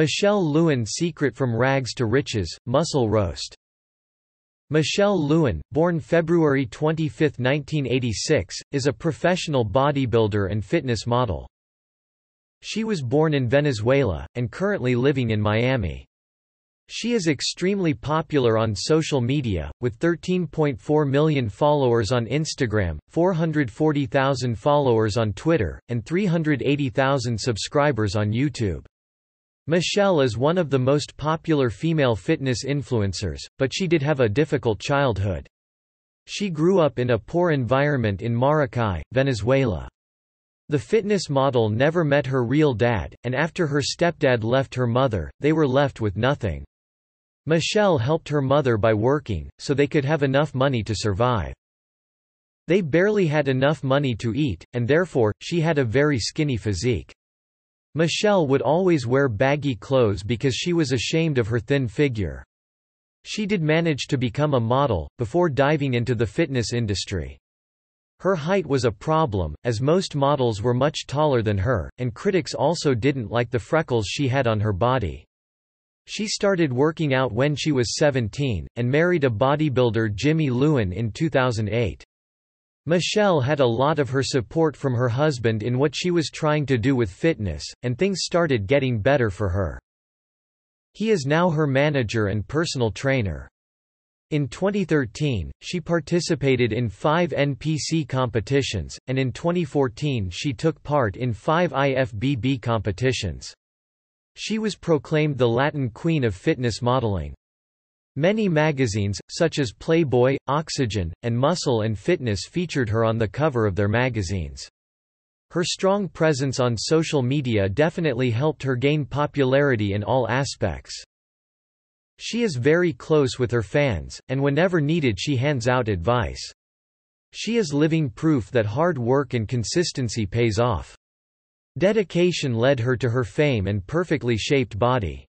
Michelle Lewin Secret from Rags to Riches, Muscle Roast Michelle Lewin, born February 25, 1986, is a professional bodybuilder and fitness model. She was born in Venezuela, and currently living in Miami. She is extremely popular on social media, with 13.4 million followers on Instagram, 440,000 followers on Twitter, and 380,000 subscribers on YouTube. Michelle is one of the most popular female fitness influencers, but she did have a difficult childhood. She grew up in a poor environment in Maracay, Venezuela. The fitness model never met her real dad, and after her stepdad left her mother, they were left with nothing. Michelle helped her mother by working, so they could have enough money to survive. They barely had enough money to eat, and therefore, she had a very skinny physique. Michelle would always wear baggy clothes because she was ashamed of her thin figure. She did manage to become a model, before diving into the fitness industry. Her height was a problem, as most models were much taller than her, and critics also didn't like the freckles she had on her body. She started working out when she was 17, and married a bodybuilder Jimmy Lewin in 2008. Michelle had a lot of her support from her husband in what she was trying to do with fitness, and things started getting better for her. He is now her manager and personal trainer. In 2013, she participated in five NPC competitions, and in 2014 she took part in five IFBB competitions. She was proclaimed the Latin Queen of Fitness Modeling. Many magazines, such as Playboy, Oxygen, and Muscle and Fitness featured her on the cover of their magazines. Her strong presence on social media definitely helped her gain popularity in all aspects. She is very close with her fans, and whenever needed she hands out advice. She is living proof that hard work and consistency pays off. Dedication led her to her fame and perfectly shaped body.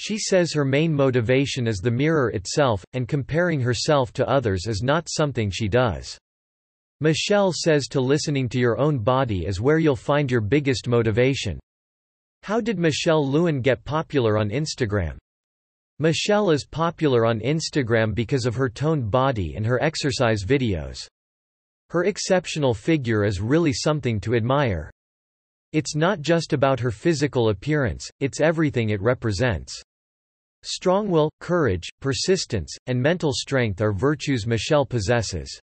She says her main motivation is the mirror itself, and comparing herself to others is not something she does. Michelle says to listening to your own body is where you'll find your biggest motivation. How did Michelle Lewin get popular on Instagram? Michelle is popular on Instagram because of her toned body and her exercise videos. Her exceptional figure is really something to admire. It's not just about her physical appearance, it's everything it represents. Strong will, courage, persistence, and mental strength are virtues Michelle possesses.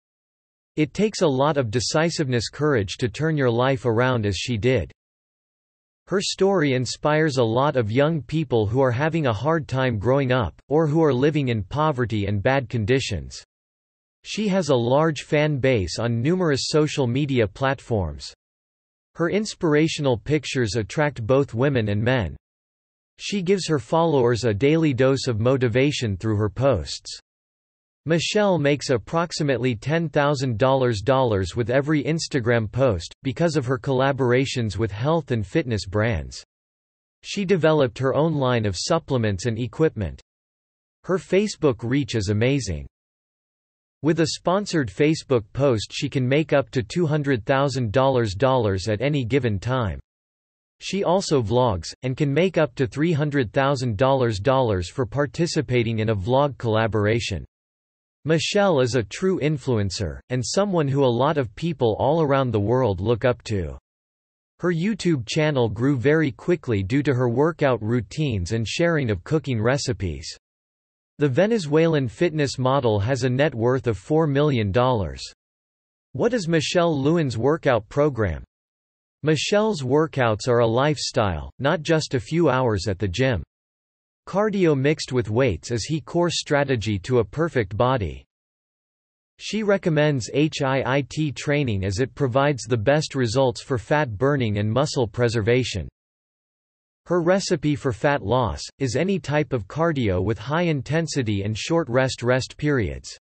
It takes a lot of decisiveness courage to turn your life around as she did. Her story inspires a lot of young people who are having a hard time growing up, or who are living in poverty and bad conditions. She has a large fan base on numerous social media platforms. Her inspirational pictures attract both women and men. She gives her followers a daily dose of motivation through her posts. Michelle makes approximately $10,000 with every Instagram post, because of her collaborations with health and fitness brands. She developed her own line of supplements and equipment. Her Facebook reach is amazing. With a sponsored Facebook post she can make up to $200,000 at any given time. She also vlogs, and can make up to $300,000 for participating in a vlog collaboration. Michelle is a true influencer, and someone who a lot of people all around the world look up to. Her YouTube channel grew very quickly due to her workout routines and sharing of cooking recipes. The Venezuelan fitness model has a net worth of $4 million. What is Michelle Lewin's workout program? Michelle's workouts are a lifestyle, not just a few hours at the gym. Cardio mixed with weights is he core strategy to a perfect body. She recommends HIIT training as it provides the best results for fat burning and muscle preservation. Her recipe for fat loss, is any type of cardio with high intensity and short rest-rest periods.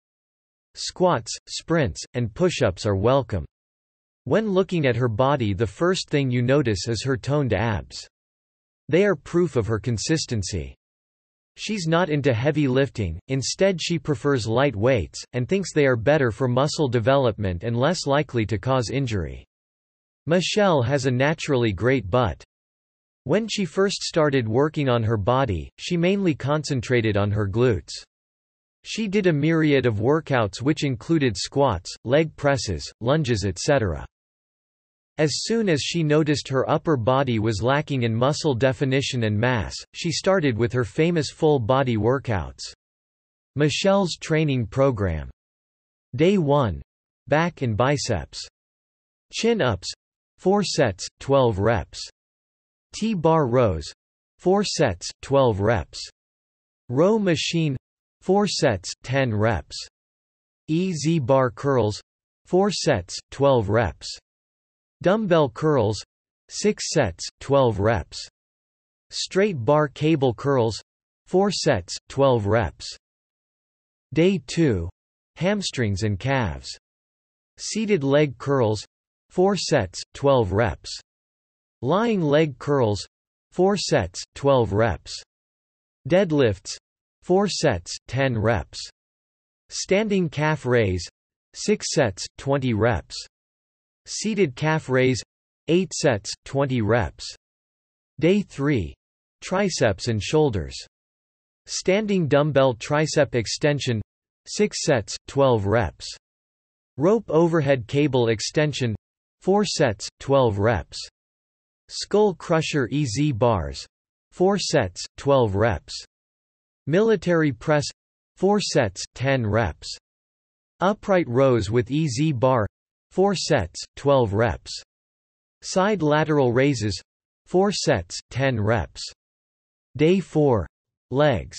Squats, sprints, and push-ups are welcome. When looking at her body the first thing you notice is her toned abs. They are proof of her consistency. She's not into heavy lifting, instead she prefers light weights, and thinks they are better for muscle development and less likely to cause injury. Michelle has a naturally great butt. When she first started working on her body, she mainly concentrated on her glutes. She did a myriad of workouts which included squats, leg presses, lunges etc. As soon as she noticed her upper body was lacking in muscle definition and mass, she started with her famous full-body workouts. Michelle's training program. Day 1. Back and biceps. Chin-ups. 4 sets, 12 reps. T-bar rows. 4 sets, 12 reps. Row machine. 4 sets, 10 reps. EZ bar curls. 4 sets, 12 reps. Dumbbell curls 6 sets, 12 reps. Straight bar cable curls 4 sets, 12 reps. Day 2. Hamstrings and calves. Seated leg curls 4 sets, 12 reps. Lying leg curls 4 sets, 12 reps. Deadlifts 4 sets, 10 reps. Standing calf raise 6 sets, 20 reps. Seated calf raise 8 sets, 20 reps. Day 3. Triceps and shoulders. Standing dumbbell tricep extension 6 sets, 12 reps. Rope overhead cable extension 4 sets, 12 reps. Skull crusher EZ bars 4 sets, 12 reps. Military press 4 sets, 10 reps. Upright rows with EZ bar 4 sets, 12 reps. Side lateral raises 4 sets, 10 reps. Day 4. Legs.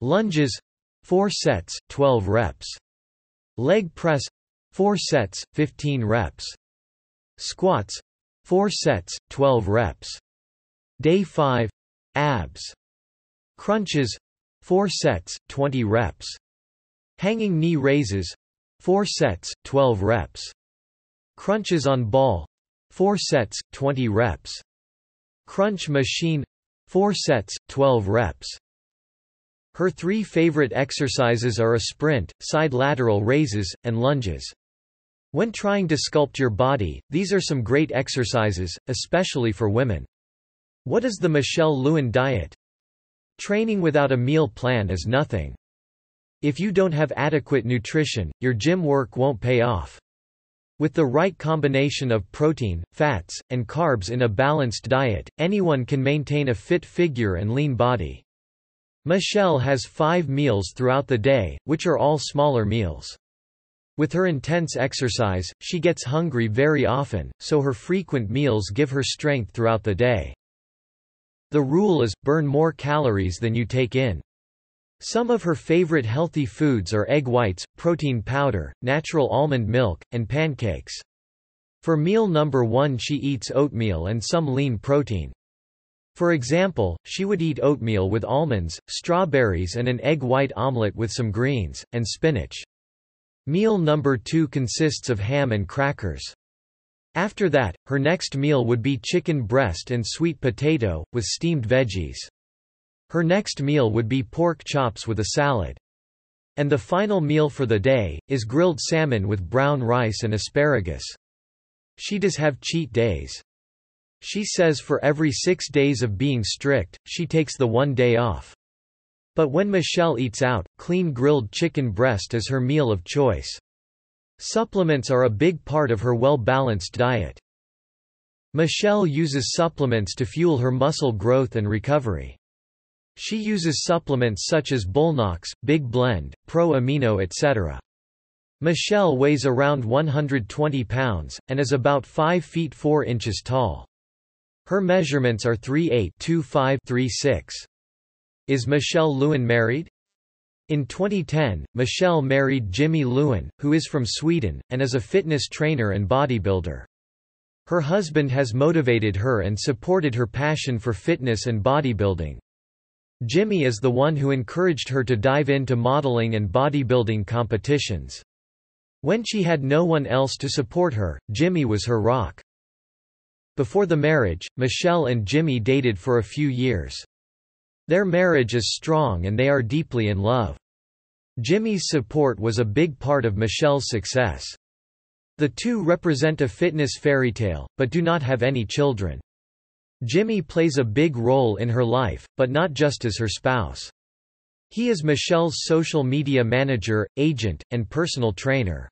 Lunges 4 sets, 12 reps. Leg press 4 sets, 15 reps. Squats 4 sets, 12 reps. Day 5. Abs. Crunches 4 sets, 20 reps. Hanging knee raises 4 sets, 12 reps. Crunches on ball 4 sets, 20 reps. Crunch machine 4 sets, 12 reps. Her three favorite exercises are a sprint, side lateral raises, and lunges. When trying to sculpt your body, these are some great exercises, especially for women. What is the Michelle Lewin diet? Training without a meal plan is nothing. If you don't have adequate nutrition, your gym work won't pay off. With the right combination of protein, fats, and carbs in a balanced diet, anyone can maintain a fit figure and lean body. Michelle has five meals throughout the day, which are all smaller meals. With her intense exercise, she gets hungry very often, so her frequent meals give her strength throughout the day. The rule is, burn more calories than you take in. Some of her favorite healthy foods are egg whites, protein powder, natural almond milk, and pancakes. For meal number one she eats oatmeal and some lean protein. For example, she would eat oatmeal with almonds, strawberries and an egg white omelette with some greens, and spinach. Meal number two consists of ham and crackers. After that, her next meal would be chicken breast and sweet potato, with steamed veggies. Her next meal would be pork chops with a salad. And the final meal for the day, is grilled salmon with brown rice and asparagus. She does have cheat days. She says for every six days of being strict, she takes the one day off. But when Michelle eats out, clean grilled chicken breast is her meal of choice. Supplements are a big part of her well-balanced diet. Michelle uses supplements to fuel her muscle growth and recovery. She uses supplements such as Bulnox, Big Blend, Pro Amino etc. Michelle weighs around 120 pounds, and is about 5 feet 4 inches tall. Her measurements are 3'8", Is Michelle Lewin married? In 2010, Michelle married Jimmy Lewin, who is from Sweden, and is a fitness trainer and bodybuilder. Her husband has motivated her and supported her passion for fitness and bodybuilding. Jimmy is the one who encouraged her to dive into modeling and bodybuilding competitions. When she had no one else to support her, Jimmy was her rock. Before the marriage, Michelle and Jimmy dated for a few years. Their marriage is strong and they are deeply in love. Jimmy's support was a big part of Michelle's success. The two represent a fitness fairy tale, but do not have any children. Jimmy plays a big role in her life, but not just as her spouse. He is Michelle's social media manager, agent, and personal trainer.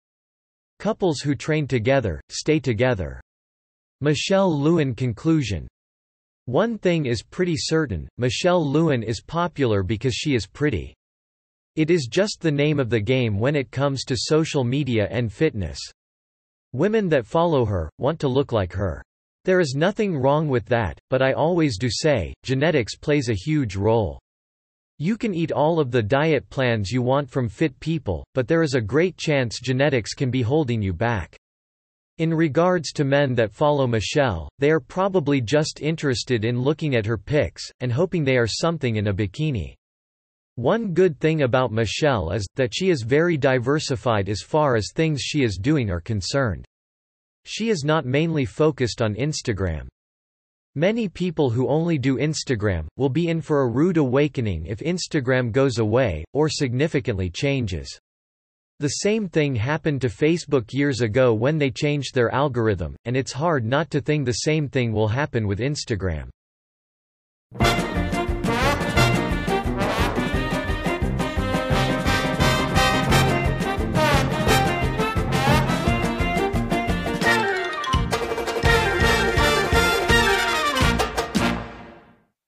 Couples who train together, stay together. Michelle Lewin conclusion One thing is pretty certain, Michelle Lewin is popular because she is pretty. It is just the name of the game when it comes to social media and fitness. Women that follow her, want to look like her. There is nothing wrong with that, but I always do say, genetics plays a huge role. You can eat all of the diet plans you want from fit people, but there is a great chance genetics can be holding you back. In regards to men that follow Michelle, they are probably just interested in looking at her pics, and hoping they are something in a bikini. One good thing about Michelle is, that she is very diversified as far as things she is doing are concerned. She is not mainly focused on Instagram. Many people who only do Instagram, will be in for a rude awakening if Instagram goes away, or significantly changes. The same thing happened to Facebook years ago when they changed their algorithm, and it's hard not to think the same thing will happen with Instagram.